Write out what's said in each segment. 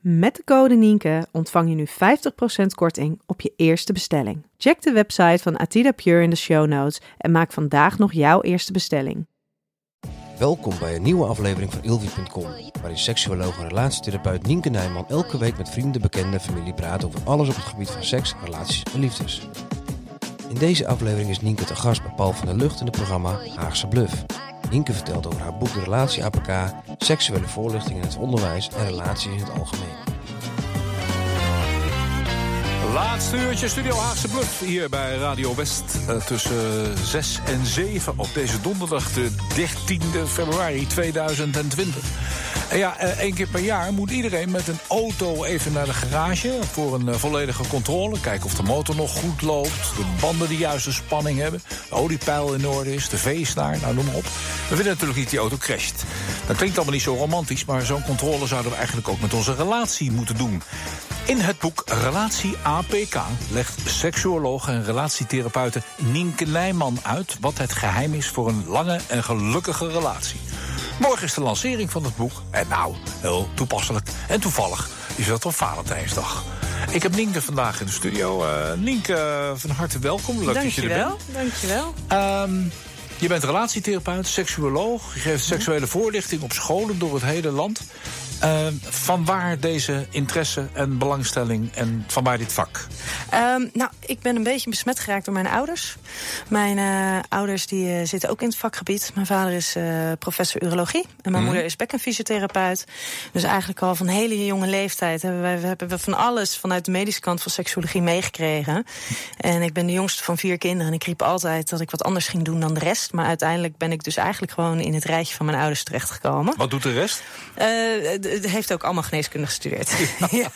Met de code Nienke ontvang je nu 50% korting op je eerste bestelling. Check de website van Atida Pure in de show notes en maak vandaag nog jouw eerste bestelling. Welkom bij een nieuwe aflevering van Ilvi.com, waarin seksuoloog en relatietherapeut Nienke Nijman elke week met vrienden, bekenden en familie praat over alles op het gebied van seks, relaties en liefdes. In deze aflevering is Nienke te gast bij Paul van der Lucht in het programma Haagse Bluff. Nienke vertelt over haar boek De Relatie APK, seksuele voorlichting in het onderwijs en relaties in het algemeen. Laatste uurtje Studio Haagse Bluff hier bij Radio West. Uh, tussen 6 en 7 op deze donderdag, de 13e februari 2020. En ja, uh, één keer per jaar moet iedereen met een auto even naar de garage... voor een volledige controle. Kijken of de motor nog goed loopt. De banden de juiste spanning hebben. De oliepeil in orde is. De veesnaar, nou noem maar op. We willen natuurlijk niet die auto crasht. Dat klinkt allemaal niet zo romantisch... maar zo'n controle zouden we eigenlijk ook met onze relatie moeten doen. In het boek Relatie APK legt seksuoloog en relatietherapeute Nienke Nijman uit wat het geheim is voor een lange en gelukkige relatie. Morgen is de lancering van het boek. En nou, heel toepasselijk en toevallig is dat op Valentijnsdag. Ik heb Nienke vandaag in de studio. Uh, Nienke, van harte welkom. Leuk dat je er bent. Dankjewel. Um, je bent relatietherapeut, seksuoloog. Je geeft seksuele voorlichting op scholen door het hele land. Uh, van waar deze interesse en belangstelling en van waar dit vak? Um, nou, ik ben een beetje besmet geraakt door mijn ouders. Mijn uh, ouders die, uh, zitten ook in het vakgebied. Mijn vader is uh, professor urologie en mijn mm. moeder is bekkenfysiotherapeut. Dus eigenlijk al van hele jonge leeftijd hebben we hebben we van alles vanuit de medische kant van seksologie meegekregen. En ik ben de jongste van vier kinderen en ik riep altijd dat ik wat anders ging doen dan de rest. Maar uiteindelijk ben ik dus eigenlijk gewoon in het rijtje van mijn ouders terechtgekomen. Wat doet de rest? Heeft ook allemaal geneeskunde gestudeerd. Ja.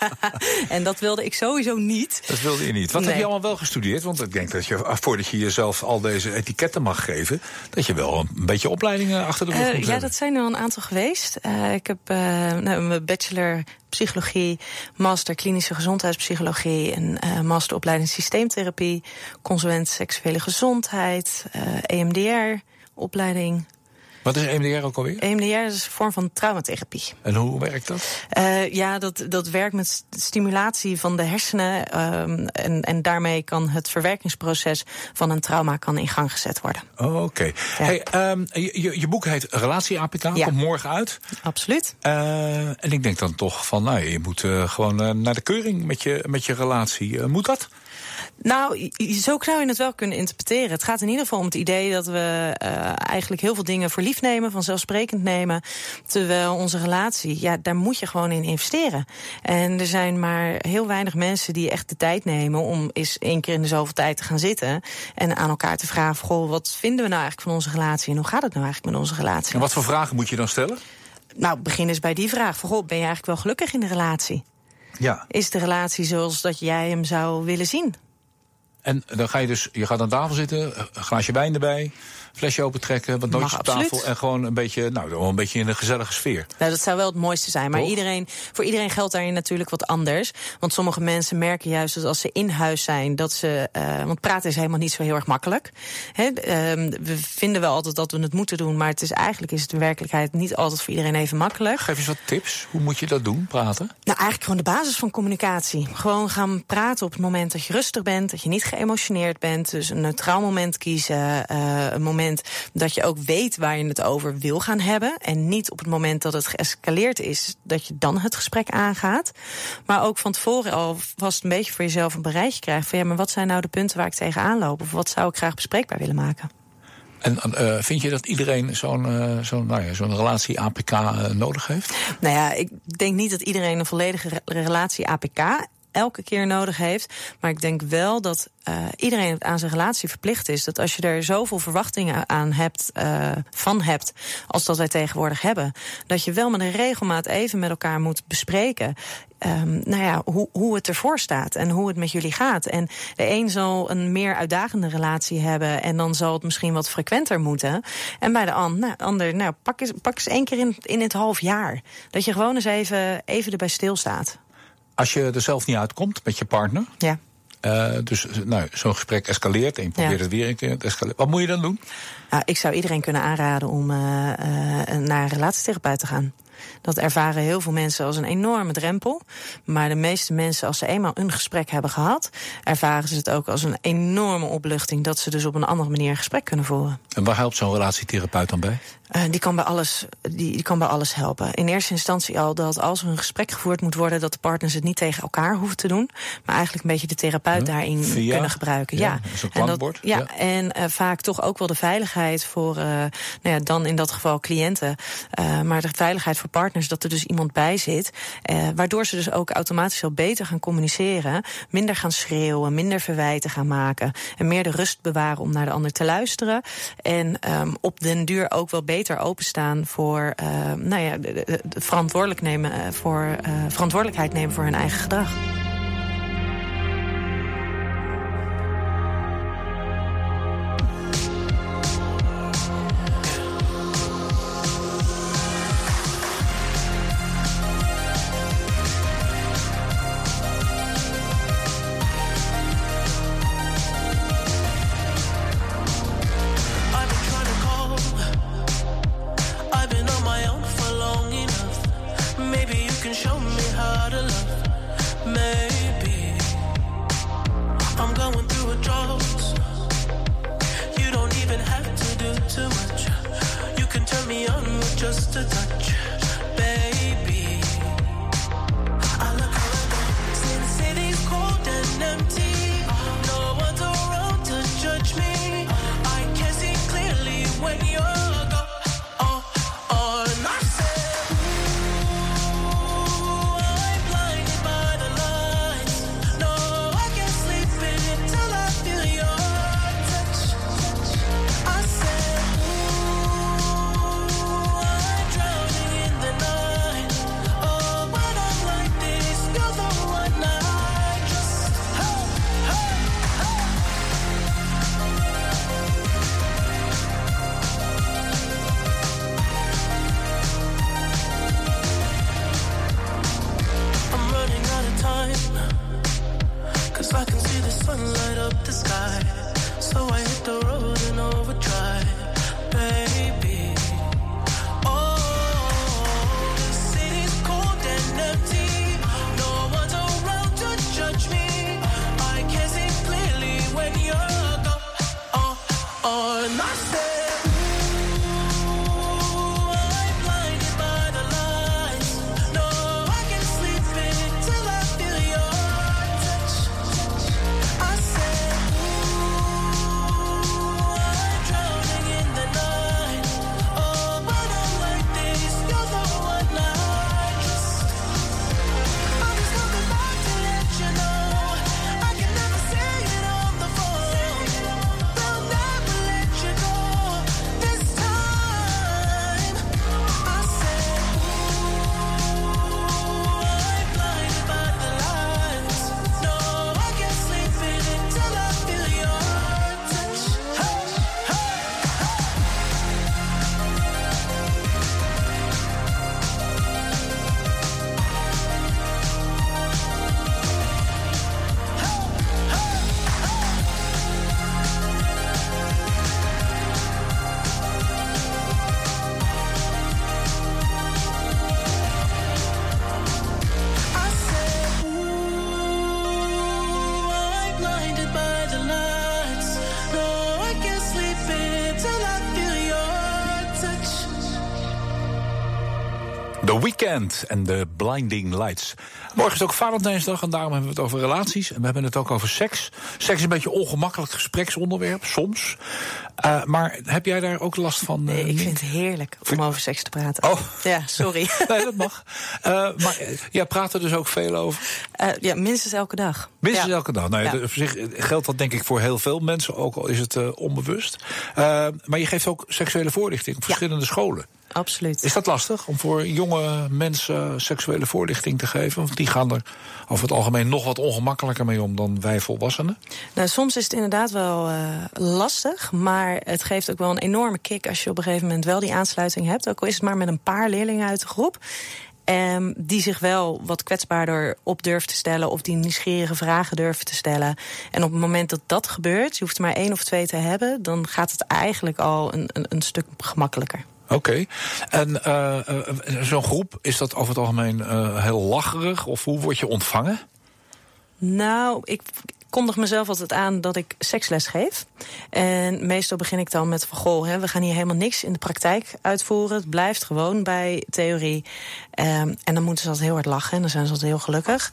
en dat wilde ik sowieso niet. Dat wilde je niet. Wat nee. heb je allemaal wel gestudeerd? Want ik denk dat je, voordat je jezelf al deze etiketten mag geven... dat je wel een beetje opleidingen achter de rug uh, moet Ja, hebben. dat zijn er al een aantal geweest. Uh, ik heb uh, nou, mijn bachelor psychologie, master klinische gezondheidspsychologie... en uh, masteropleiding systeemtherapie, consument seksuele gezondheid, EMDR, opleiding... Wat is EMDR ook alweer? EMDR is een vorm van traumatherapie. En hoe werkt dat? Uh, ja, dat, dat werkt met stimulatie van de hersenen. Um, en, en daarmee kan het verwerkingsproces van een trauma kan in gang gezet worden. Oh, Oké. Okay. Ja. Hey, um, je, je boek heet Relatie APK, ja. komt morgen uit. Absoluut. Uh, en ik denk dan toch van, nou, je moet uh, gewoon naar de keuring met je, met je relatie. moet dat? Nou, zo zou je het wel kunnen interpreteren. Het gaat in ieder geval om het idee dat we uh, eigenlijk heel veel dingen voor lief nemen, vanzelfsprekend nemen. Terwijl onze relatie, ja, daar moet je gewoon in investeren. En er zijn maar heel weinig mensen die echt de tijd nemen om eens één keer in de zoveel tijd te gaan zitten. En aan elkaar te vragen: Goh, wat vinden we nou eigenlijk van onze relatie? En hoe gaat het nou eigenlijk met onze relatie? En wat voor vragen moet je dan stellen? Nou, begin eens bij die vraag: van, Goh, ben je eigenlijk wel gelukkig in de relatie? Ja. Is de relatie zoals dat jij hem zou willen zien? En dan ga je dus, je gaat aan tafel zitten, een glaasje wijn erbij, flesje opentrekken, wat nootjes op tafel en gewoon een beetje, nou, een beetje in een gezellige sfeer. Nou, dat zou wel het mooiste zijn. Maar iedereen, voor iedereen geldt daarin natuurlijk wat anders. Want sommige mensen merken juist dat als ze in huis zijn, dat ze, uh, want praten is helemaal niet zo heel erg makkelijk. He, uh, we vinden wel altijd dat we het moeten doen, maar het is eigenlijk is het in werkelijkheid niet altijd voor iedereen even makkelijk. Geef eens wat tips. Hoe moet je dat doen, praten? Nou, eigenlijk gewoon de basis van communicatie. Gewoon gaan praten op het moment dat je rustig bent, dat je niet geëmotioneerd bent. Dus een neutraal moment kiezen, uh, een moment moment dat je ook weet waar je het over wil gaan hebben. En niet op het moment dat het geëscaleerd is, dat je dan het gesprek aangaat. Maar ook van tevoren al vast een beetje voor jezelf een bereidje krijgt van ja, maar wat zijn nou de punten waar ik tegenaan loop? Of wat zou ik graag bespreekbaar willen maken? En uh, vind je dat iedereen zo'n uh, zo'n nou ja, zo'n relatie APK uh, nodig heeft? Nou ja, ik denk niet dat iedereen een volledige re relatie APK elke keer nodig heeft. Maar ik denk wel dat uh, iedereen aan zijn relatie verplicht is. Dat als je er zoveel verwachtingen aan hebt, uh, van hebt, als dat wij tegenwoordig hebben, dat je wel met een regelmaat even met elkaar moet bespreken. Um, nou ja, hoe, hoe het ervoor staat en hoe het met jullie gaat. En de een zal een meer uitdagende relatie hebben en dan zal het misschien wat frequenter moeten. En bij de an, nou, ander, nou, pak eens, pak eens één keer in, in het half jaar. Dat je gewoon eens even, even erbij stilstaat. Als je er zelf niet uitkomt met je partner. Ja. Uh, dus nou, zo'n gesprek escaleert en je probeert ja. het weer een keer te escaleren. Wat moet je dan doen? Nou, ik zou iedereen kunnen aanraden om uh, uh, naar een relatietherapeut te gaan. Dat ervaren heel veel mensen als een enorme drempel. Maar de meeste mensen, als ze eenmaal een gesprek hebben gehad, ervaren ze het ook als een enorme opluchting dat ze dus op een andere manier een gesprek kunnen voeren. En waar helpt zo'n relatietherapeut dan bij? Uh, die, kan bij alles, die, die kan bij alles helpen. In eerste instantie al dat als er een gesprek gevoerd moet worden, dat de partners het niet tegen elkaar hoeven te doen. Maar eigenlijk een beetje de therapeut daarin via, kunnen gebruiken. Ja, ja. en, dat, ja, ja. en uh, vaak toch ook wel de veiligheid voor, uh, nou ja, dan in dat geval cliënten. maar de veiligheid voor partners, dat er dus iemand bij zit. waardoor ze dus ook automatisch al beter gaan communiceren. Minder gaan schreeuwen, minder verwijten gaan maken. En meer de rust bewaren om naar de ander te luisteren. En um, op den duur ook wel beter beter openstaan voor uh, nou ja, de, de, de verantwoordelijk nemen, uh, voor, uh, verantwoordelijkheid nemen voor hun eigen gedrag. Weekend en de Blinding Lights. Morgen is ook Valentijnsdag en daarom hebben we het over relaties. En we hebben het ook over seks. Seks is een beetje een ongemakkelijk gespreksonderwerp, soms. Uh, maar heb jij daar ook last van? Uh, nee, ik vind het heerlijk om over seks te praten. Oh. Ja, sorry. nee, dat mag. Uh, maar jij praat er dus ook veel over? ja, minstens elke dag. Minstens ja. elke dag. Nou, ja. Zich geldt dat denk ik voor heel veel mensen, ook al is het onbewust. maar je geeft ook seksuele voorlichting op verschillende scholen. Absoluut. Is dat lastig om voor jonge mensen seksuele voorlichting te geven? Want die gaan er over het algemeen nog wat ongemakkelijker mee om dan wij volwassenen. Nou, soms is het inderdaad wel uh, lastig, maar het geeft ook wel een enorme kick als je op een gegeven moment wel die aansluiting hebt. Ook al is het maar met een paar leerlingen uit de groep. Um, die zich wel wat kwetsbaarder op durven te stellen of die nieuwsgierige vragen durven te stellen. En op het moment dat dat gebeurt, je hoeft er maar één of twee te hebben, dan gaat het eigenlijk al een, een, een stuk gemakkelijker. Oké. En uh, uh, zo'n groep, is dat over het algemeen uh, heel lacherig? Of hoe word je ontvangen? Nou, ik kondig mezelf altijd aan dat ik seksles geef. En meestal begin ik dan met van goh, hè, we gaan hier helemaal niks in de praktijk uitvoeren. Het blijft gewoon bij theorie. Um, en dan moeten ze altijd heel hard lachen en dan zijn ze altijd heel gelukkig.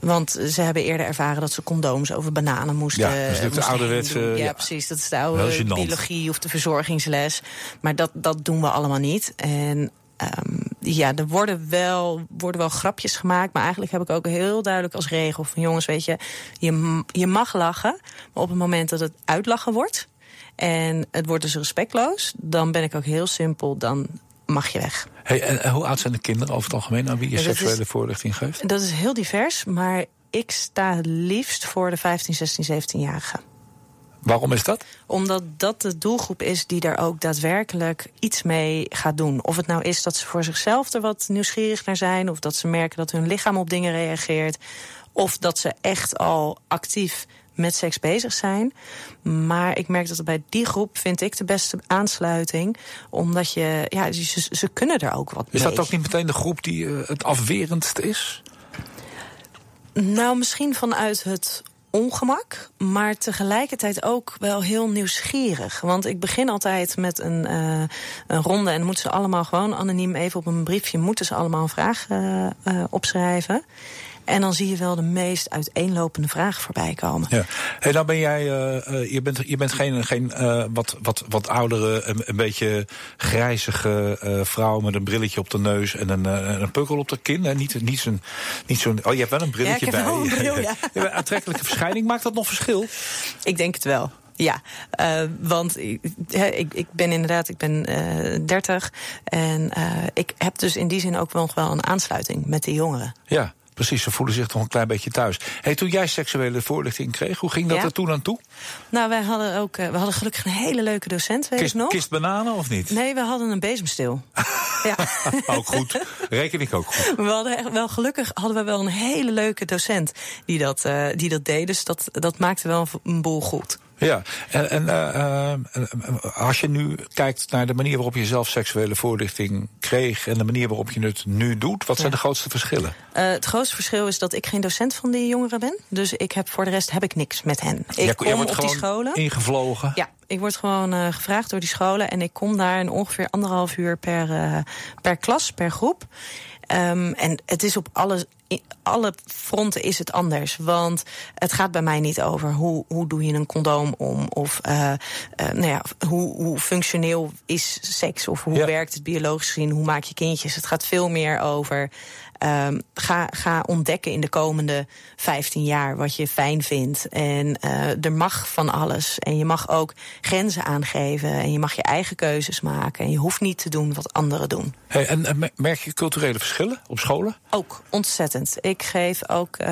Want ze hebben eerder ervaren dat ze condooms over bananen moesten. Ja, dat is de ouderwetse. Ja, ja, precies. Dat is de oude biologie of de verzorgingsles. Maar dat, dat doen we allemaal niet. En Um, ja, er worden wel, worden wel grapjes gemaakt. Maar eigenlijk heb ik ook heel duidelijk als regel van jongens, weet je, je, je mag lachen. Maar op het moment dat het uitlachen wordt en het wordt dus respectloos, dan ben ik ook heel simpel, dan mag je weg. Hey, en hoe oud zijn de kinderen over het algemeen aan wie je ja, seksuele is, voorlichting geeft? Dat is heel divers, maar ik sta het liefst voor de 15, 16, 17-jarigen. Waarom is dat? Omdat dat de doelgroep is die daar ook daadwerkelijk iets mee gaat doen. Of het nou is dat ze voor zichzelf er wat nieuwsgierig naar zijn, of dat ze merken dat hun lichaam op dingen reageert, of dat ze echt al actief met seks bezig zijn. Maar ik merk dat bij die groep vind ik de beste aansluiting. Omdat je, ja, ze, ze kunnen er ook wat is mee. Is dat ook niet meteen de groep die uh, het afwerendst is? Nou, misschien vanuit het ongemak, maar tegelijkertijd ook wel heel nieuwsgierig. Want ik begin altijd met een, uh, een ronde en moeten ze allemaal gewoon anoniem even op een briefje moeten ze allemaal een vraag uh, uh, opschrijven. En dan zie je wel de meest uiteenlopende vragen voorbij komen. Ja. Hey, nou ben jij, uh, je, bent, je bent geen, geen uh, wat, wat, wat oudere, een, een beetje grijzige uh, vrouw met een brilletje op de neus en een, een pukkel op de kin. Hè? Niet, niet zo'n. Niet zo'n oh, je hebt wel een brilletje ja, ik heb bij. Een bril, ja. ja. aantrekkelijke verschijning. Maakt dat nog verschil? Ik denk het wel. Ja, uh, want ik, ik, ik ben inderdaad, ik ben uh, 30 en uh, ik heb dus in die zin ook nog wel een aansluiting met de jongeren. Ja. Precies, ze voelen zich toch een klein beetje thuis. Hey, toen jij seksuele voorlichting kreeg, hoe ging dat ja? er toen aan toe? Nou, wij hadden ook, we hadden gelukkig een hele leuke docent, weet kist, nog. Kist bananen of niet? Nee, we hadden een bezemstil. ja. ook goed, reken ik ook goed. We hadden echt wel, gelukkig hadden we wel een hele leuke docent die dat, uh, die dat deed. Dus dat, dat maakte wel een boel goed. Ja, en, en uh, als je nu kijkt naar de manier waarop je zelf seksuele voorlichting kreeg en de manier waarop je het nu doet, wat zijn ja. de grootste verschillen? Uh, het grootste verschil is dat ik geen docent van die jongeren ben. Dus ik heb voor de rest heb ik niks met hen. Ik ja, kom op die scholen. Ingevlogen. Ja, ik word gewoon gevraagd door die scholen en ik kom daar in ongeveer anderhalf uur per, per klas, per groep. Um, en het is op alle, alle fronten is het anders. Want het gaat bij mij niet over hoe, hoe doe je een condoom om. Of uh, uh, nou ja, hoe, hoe functioneel is seks. Of hoe Ja. werkt het biologisch gezien. Hoe maak je kindjes. Het gaat veel meer over. Um, ga, ga ontdekken in de komende 15 jaar wat je fijn vindt. En uh, er mag van alles. En je mag ook grenzen aangeven. En je mag je eigen keuzes maken. En je hoeft niet te doen wat anderen doen. Hey, en, en merk je culturele verschillen op scholen? Ook ontzettend. Ik geef ook uh,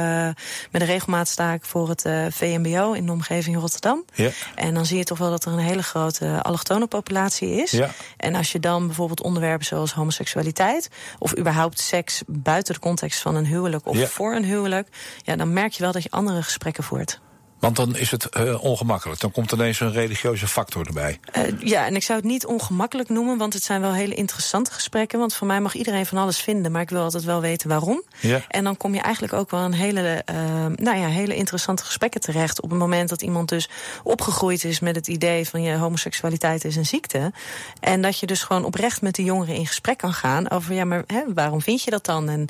met de regelmaat sta ik voor het uh, VMBO in de omgeving Rotterdam. Ja. En dan zie je toch wel dat er een hele grote allochtone populatie is. Ja. En als je dan bijvoorbeeld onderwerpen zoals homoseksualiteit of überhaupt seks buiten de context van een huwelijk of Ja. voor een huwelijk, ja, dan merk je wel dat je andere gesprekken voert. Want dan is het eh, ongemakkelijk. Dan komt ineens een religieuze factor erbij. Uh, ja, en ik zou het niet ongemakkelijk noemen, want het zijn wel hele interessante gesprekken. Want voor mij mag iedereen van alles vinden, maar ik wil altijd wel weten waarom. Ja. En dan kom je eigenlijk ook wel een hele, uh, nou ja, hele interessante gesprekken terecht. Op het moment dat iemand dus opgegroeid is met het idee van je ja, homoseksualiteit is een ziekte. En dat je dus gewoon oprecht met de jongeren in gesprek kan gaan over ja, maar hè, waarom vind je dat dan? En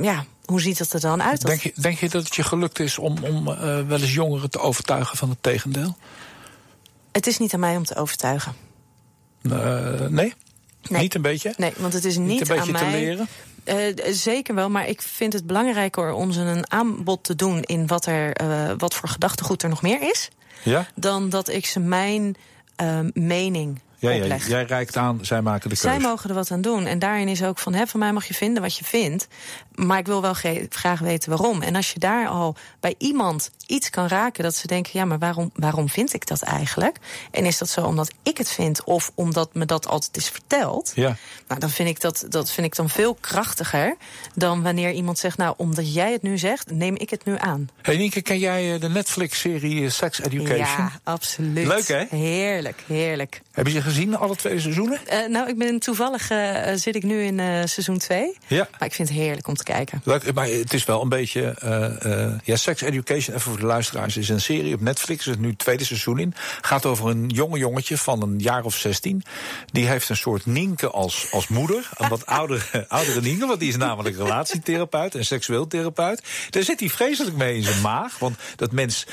ja, hoe ziet het er dan uit? Denk je, denk je dat het je gelukt is om, om uh, wel eens jongeren te overtuigen van het tegendeel? Het is niet aan mij om te overtuigen. Uh, nee? nee? Niet een beetje? Nee, want het is niet, niet een beetje aan mij. te leren? Uh, zeker wel, maar ik vind het belangrijker om ze een aanbod te doen in wat, er, wat voor gedachtegoed er nog meer is. Ja? Dan dat ik ze mijn mening ja, ja, jij reikt aan, zij maken de keuze. Zij mogen er wat aan doen. En daarin is ook van, hè, van mij mag je vinden wat je vindt. Maar ik wil wel graag weten waarom. En als je daar al bij iemand iets kan raken dat ze denken: ja, maar waarom, waarom vind ik dat eigenlijk? En is dat zo omdat ik het vind of omdat me dat altijd is verteld? Ja. Nou, dan vind ik dat, dat vind ik dan veel krachtiger dan wanneer iemand zegt: nou, omdat jij het nu zegt, neem ik het nu aan. Hey Nienke, ken jij de Netflix-serie Sex Education? Ja, absoluut. Leuk hè? Heerlijk, heerlijk. Heb je gezien, alle twee seizoenen? Uh, nou, ik ben toevallig uh, zit ik nu in seizoen 2. Ja. Maar ik vind het heerlijk om te kijken. Leuk, maar het is wel een beetje. ja, Sex Education, even voor de luisteraars, is een serie op Netflix. Er is nu het tweede seizoen in. Gaat over een jonge jongetje van een jaar of 16. Die heeft een soort Nienke als, als moeder. Een wat oudere, oudere Nienke, want die is namelijk relatietherapeut en seksueel therapeut. Daar zit hij vreselijk mee in zijn maag. Want dat mens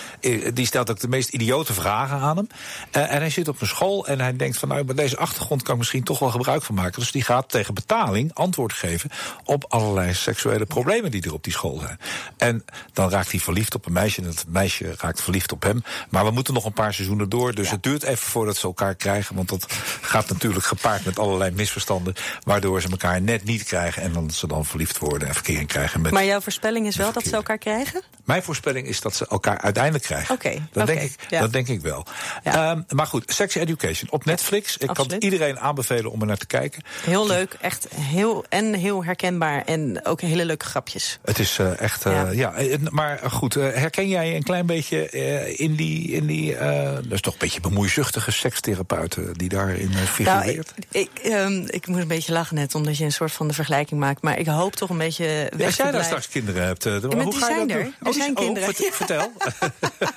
die stelt ook de meest idiote vragen aan hem. En hij zit op een school en hij denkt van nou, bij deze achtergrond kan ik misschien toch wel gebruik van maken. Dus die gaat tegen betaling antwoord geven op allerlei seksuele problemen die er op die school zijn. En dan raakt hij verliefd op een meisje en het meisje raakt verliefd op hem. Maar we moeten nog een paar seizoenen door, dus ja. het duurt even voordat ze elkaar krijgen. Want dat gaat natuurlijk gepaard met allerlei misverstanden, waardoor ze elkaar net niet krijgen en dan ze dan verliefd worden en verkering krijgen. Met maar jouw voorspelling is wel dat ze elkaar krijgen? Mijn voorspelling is dat ze elkaar uiteindelijk krijgen. Oké, okay, dat, okay, denk ik, ja. dat denk ik wel. Ja. Um, maar goed, Sex Education op Netflix. Ik absoluut. kan iedereen aanbevelen om er naar te kijken. Heel leuk, echt heel en heel herkenbaar en ook hele leuke grapjes. Het is uh, echt, uh, ja. ja. Maar goed, herken jij een klein beetje in die, in die dat is toch een beetje bemoeizuchtige sekstherapeuten die daarin figureert? Nou, ik, ik, um, ik moet een beetje lachen net, omdat je een soort van de vergelijking maakt. Maar ik hoop toch een beetje weg Als jij daar straks kinderen hebt, ja, hoe ga je zijn dat er. doen? Er oh, zijn oh, kinderen. Vertel.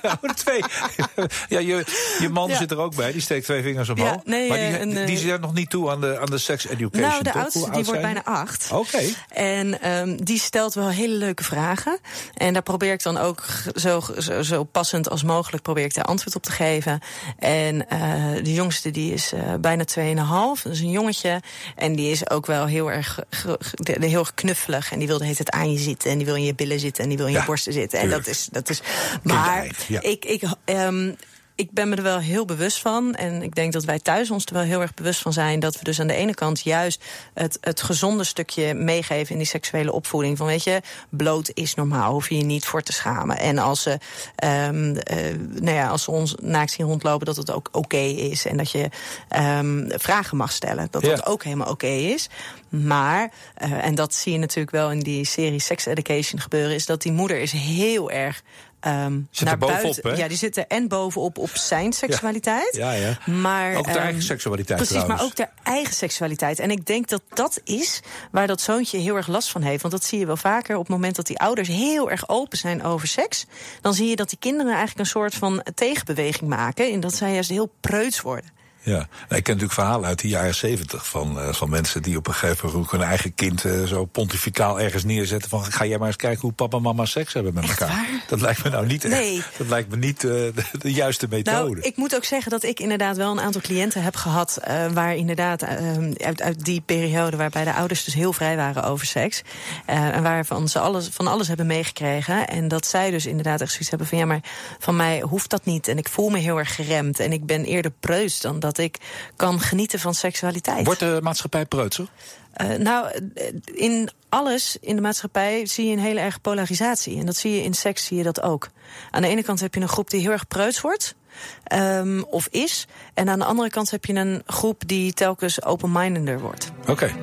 oh, twee. ja, je, je man Ja. zit er ook bij, die steekt twee vingers omhoog. Nee, maar die, eh, een, die, eh, zijn nog niet toe aan de, aan de sex education. Nou, de toch? oudste die wordt bijna acht. Oké. En um, die stelt wel hele leuke vragen. En daar probeer ik dan ook zo, zo, zo passend als mogelijk probeer ik daar antwoord op te geven. En uh, de jongste die is uh, bijna 2,5. Dat is een jongetje. En die is ook wel heel erg, heel erg knuffelig. En die wil de hele tijd aan je zitten. En die wil in je billen zitten. En die wil in Ja, je borsten zitten. En tuurlijk. dat is. Dat is maar ja. ik. ik um, ik ben me er wel heel bewust van. En ik denk dat wij thuis ons er wel heel erg bewust van zijn. Dat we dus aan de ene kant juist het, het gezonde stukje meegeven in die seksuele opvoeding. Van weet je, bloot is normaal, hoef je je niet voor te schamen. En als ze, um, uh, nou ja, als ze ons naakt zien rondlopen, dat het ook oké okay is. En dat je um, vragen mag stellen. Dat Ja. dat ook helemaal oké okay is. Maar, uh, en dat zie je natuurlijk wel in die serie Sex Education gebeuren, is dat die moeder is heel erg. Um, Zit naar bovenop, buiten, hè? Ja, die zit er en bovenop op zijn seksualiteit. Ja, ja. Maar, Ook de um, eigen seksualiteit Precies, trouwens. maar ook de eigen seksualiteit. En ik denk dat dat is waar dat zoontje heel erg last van heeft. Want dat zie je wel vaker op het moment dat die ouders heel erg open zijn over seks. Dan zie je dat die kinderen eigenlijk een soort van tegenbeweging maken. En dat zij juist heel preuts worden. Ja, nou, ik ken natuurlijk verhalen uit de jaren zeventig van, uh, van mensen die op een gegeven moment hun eigen kind uh, zo pontificaal ergens neerzetten van ga jij maar eens kijken hoe papa en mama seks hebben met Echt elkaar. waar? Dat lijkt me nou niet echt. Nee. Dat lijkt me niet uh, de, de, juiste methode. Nou, ik moet ook zeggen dat ik inderdaad wel een aantal cliënten heb gehad. Waar inderdaad uh, uit, uit die periode waarbij de ouders dus heel vrij waren over seks. En waarvan ze alles, van alles hebben meegekregen. En dat zij dus inderdaad echt zoiets hebben van ja, maar van mij hoeft dat niet. En ik voel me heel erg geremd. En ik ben eerder preus dan dat ik kan genieten van seksualiteit. Wordt de maatschappij preutser? Uh, nou, in alles in de maatschappij zie je een hele erg polarisatie. En dat zie je in seks, zie je dat ook. Aan de ene kant heb je een groep die heel erg preuts wordt. Um, of is. En aan de andere kant heb je een groep die telkens open-mindeder wordt. Oké. Okay.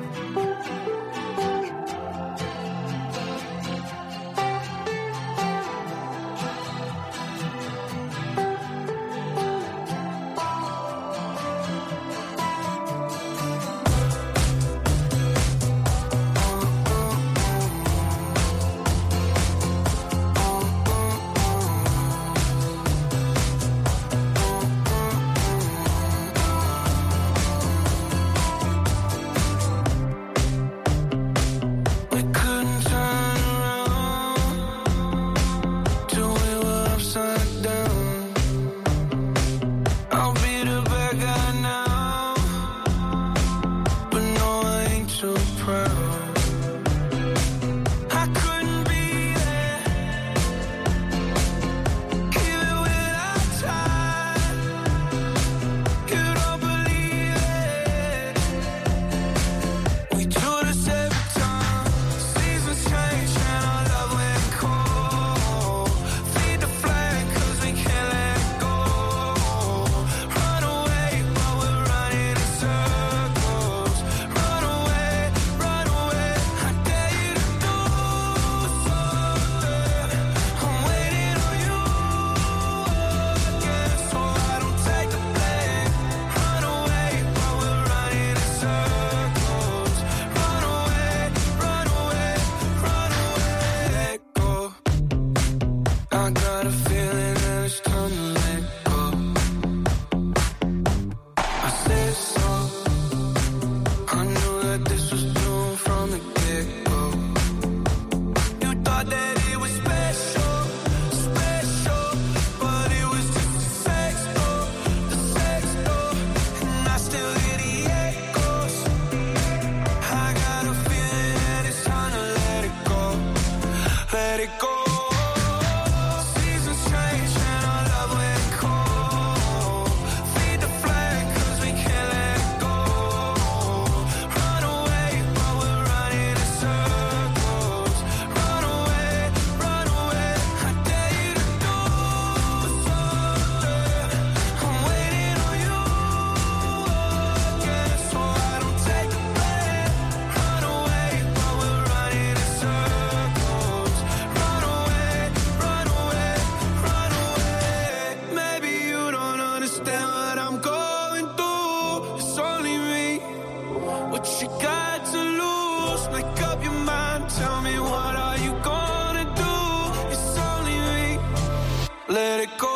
Let it go.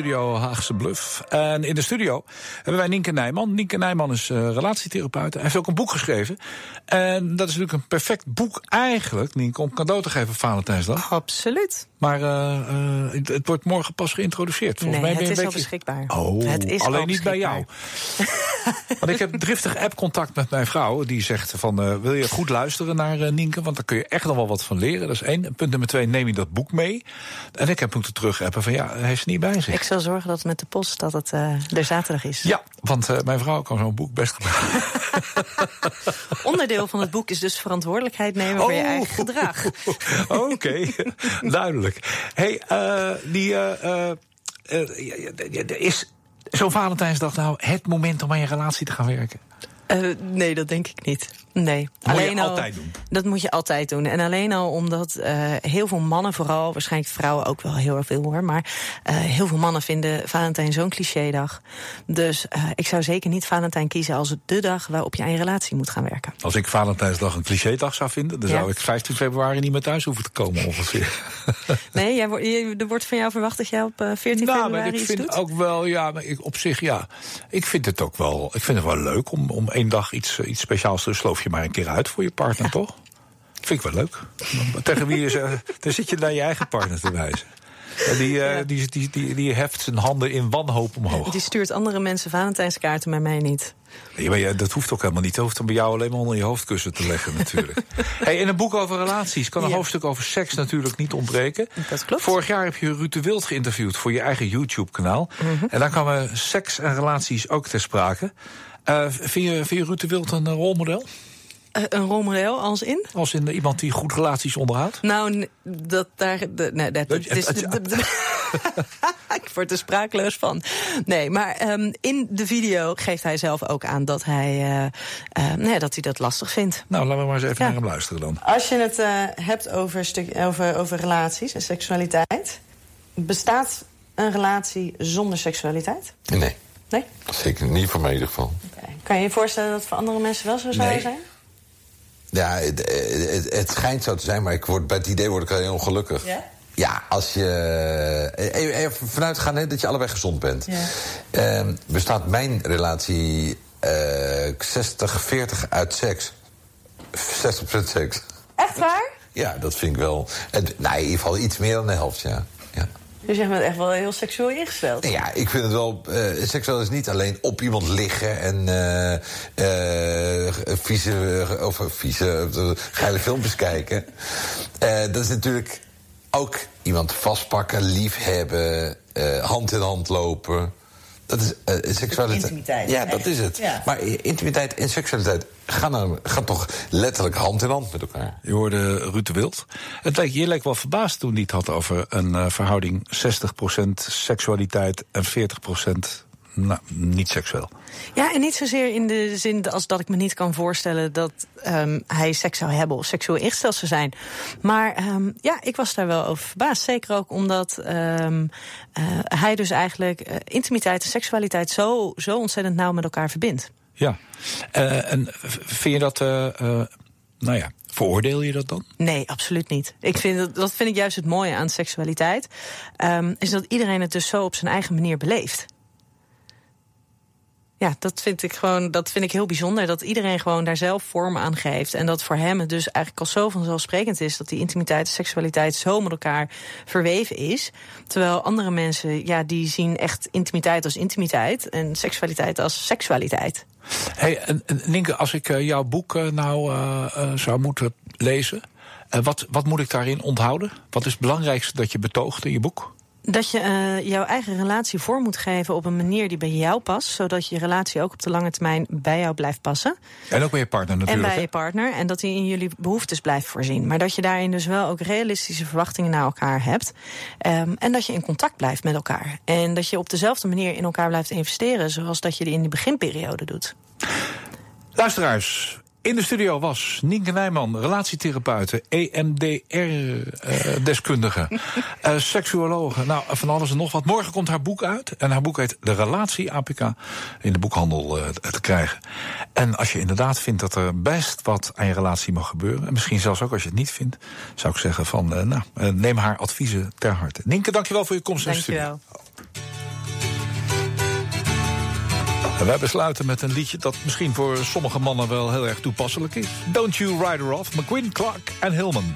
Studio Haagse Bluff. En in de studio hebben wij Nienke Nijman. Nienke Nijman is eh, relatietherapeut. Hij heeft ook een boek geschreven. En dat is natuurlijk een perfect boek eigenlijk, Nienke, om cadeau te geven op Valentijnsdag. Absoluut. Maar eh, eh, het, het wordt morgen pas geïntroduceerd. Volgens nee, mij ben het is een al beetje... beschikbaar. Oh, het is alleen al niet bij jou. Want ik heb driftig app-contact met mijn vrouw. Die zegt van, wil je goed luisteren naar Nienke? Want daar kun je echt nog wel wat van leren. Dat is één. Punt nummer twee, neem je dat boek mee? En ik heb moeten terug appen van, ja, hij is niet bij zich. Ik zal zorgen dat met de post dat het eh er zaterdag is. Ja, want eh, mijn vrouw kan zo'n boek best gebruiken. Onderdeel van het boek is dus verantwoordelijkheid nemen voor je Oh. eigen gedrag. Oké, duidelijk. hey, eh, die, eh, eh, eh, ja, ja, ja, er is zo'n Valentijnsdag nou het moment om aan je relatie te gaan werken? Eh, nee, dat denk ik niet. Nee. Dat moet je al- altijd doen. Dat moet je altijd doen. En alleen al omdat eh, heel veel mannen, vooral, waarschijnlijk vrouwen ook wel heel erg veel hoor. Maar eh, heel veel mannen vinden Valentijn zo'n clichédag. Dus eh, ik zou zeker niet Valentijn kiezen als de dag waarop je aan je relatie moet gaan werken. Als ik Valentijnsdag een clichédag zou vinden, dan Ja. zou ik 15 februari niet meer thuis hoeven te komen ongeveer. Nee, jij, er wordt van jou verwacht dat jij op eh, 14 nou, februari maar ik vind doet? ook wel, ja, maar ik, op zich ja. Ik vind het ook wel, ik vind het wel leuk om, om één dag iets, iets speciaals te je maar een keer uit voor je partner, toch? Vind ik wel leuk. Tegen wie je ze, dan zit je naar je eigen partner te wijzen. En die, eh, Ja. die, die, die, die heft zijn handen in wanhoop omhoog. Die stuurt andere mensen Valentijnskaarten, maar mij niet. Ja, maar ja, dat hoeft ook helemaal niet. Dat hoeft dan bij jou alleen maar onder je hoofdkussen te leggen natuurlijk. hey, in een boek over relaties kan een Ja. hoofdstuk over seks natuurlijk niet ontbreken. Dat klopt. Vorig jaar heb je Ruud de Wild geïnterviewd voor je eigen YouTube-kanaal. Mhm. En daar kwamen seks en relaties ook ter sprake. Eh, vind, je, vind je Ruud de Wild een eh, rolmodel? Eh, een rolmodel als in? Als in eh, iemand die goed relaties onderhoudt? Nou, dat daar. De, nee, dat, het is, ik word er sprakeloos van. Nee, maar ehm, in de video geeft hij zelf ook aan dat hij, eh, eh, nee, dat, hij dat lastig vindt. Nou, laten we maar eens even Ja. naar hem luisteren dan. Als je het eh, hebt over, stuk, over, over relaties en seksualiteit, bestaat een relatie zonder seksualiteit? Nee, Nee? zeker niet voor mij in ieder geval. Kan je je voorstellen dat het voor andere mensen wel zo zou Nee. zijn? Ja, het, het, het schijnt zo te zijn, maar ik word, bij het idee word ik al heel ongelukkig. Ja? Ja, als je. eh, Even, even vanuit gaan hè, dat je allebei gezond bent. Ja. Ehm, bestaat mijn relatie eh 60-40 uit seks? 60% seks. Echt waar? Ja, dat vind ik wel. En, nou, in ieder geval iets meer dan de helft, ja. Dus je bent echt wel heel seksueel ingesteld. Ja, ik vind het wel. eh seksueel is niet alleen op iemand liggen en eh eh, vieze, of vieze, geile filmpjes kijken. Dat is natuurlijk ook iemand vastpakken, liefhebben, hand in hand lopen. Dat is eh, seksualiteit. Intimiteit, Ja, echt. dat is het. Ja. Maar intimiteit en seksualiteit gaan, nou, gaan toch letterlijk hand in hand met elkaar. Je hoorde Ruud de Wild. Het leek, je leek wel verbaasd toen hij het had over een eh, verhouding 60% seksualiteit en 40% nou, niet seksueel. Ja, en niet zozeer in de zin als dat ik me niet kan voorstellen dat ehm, hij seks zou hebben of seksueel ingesteld zou zijn. Maar ehm, ja, ik was daar wel over verbaasd. Zeker ook omdat ehm, eh, hij dus eigenlijk eh, intimiteit en seksualiteit zo, zo ontzettend nauw met elkaar verbindt. Ja. Eh, en vind je dat, nou ja, veroordeel je dat dan? Nee, absoluut niet. Ik vind dat, dat vind ik juist het mooie aan seksualiteit. is dat iedereen het dus zo op zijn eigen manier beleeft. Ja, dat vind ik gewoon dat vind ik heel bijzonder. Dat iedereen gewoon daar zelf vorm aan geeft. En dat voor hem het dus eigenlijk al zo vanzelfsprekend is dat die intimiteit en seksualiteit zo met elkaar verweven is. Terwijl andere mensen, ja, die zien echt intimiteit als intimiteit en seksualiteit als seksualiteit. Hey, Nienke, als ik eh, jouw boek eh, nou eh, zou moeten lezen, wat, wat moet ik daarin onthouden? Wat is het belangrijkste dat je betoogt in je boek? Dat je eh, jouw eigen relatie vorm moet geven op een manier die bij jou past. Zodat je relatie ook op de lange termijn bij jou blijft passen. En ook bij je partner natuurlijk. en bij je partner. En dat die in jullie behoeftes blijft voorzien. Maar dat je daarin dus wel ook realistische verwachtingen naar elkaar hebt. Ehm, en dat je in contact blijft met elkaar. En dat je op dezelfde manier in elkaar blijft investeren. Zoals dat je in die beginperiode doet. Luisteraars, in de studio was Nienke Nijman, relatietherapeute, EMDR-deskundige, eh seksuologe, nou, van alles en nog wat. Morgen komt haar boek uit en haar boek heet De Relatie APK in de boekhandel eh, te krijgen. En als je inderdaad vindt dat er best wat aan je relatie mag gebeuren, en misschien zelfs ook als je het niet vindt, zou ik zeggen van, eh, nou, eh, neem haar adviezen ter harte. Nienke, dankjewel voor je komst in de studio. En wij besluiten met een liedje dat misschien voor sommige mannen wel heel erg toepasselijk is. Don't You Ride Her Off, McQueen, Clark en Hillman.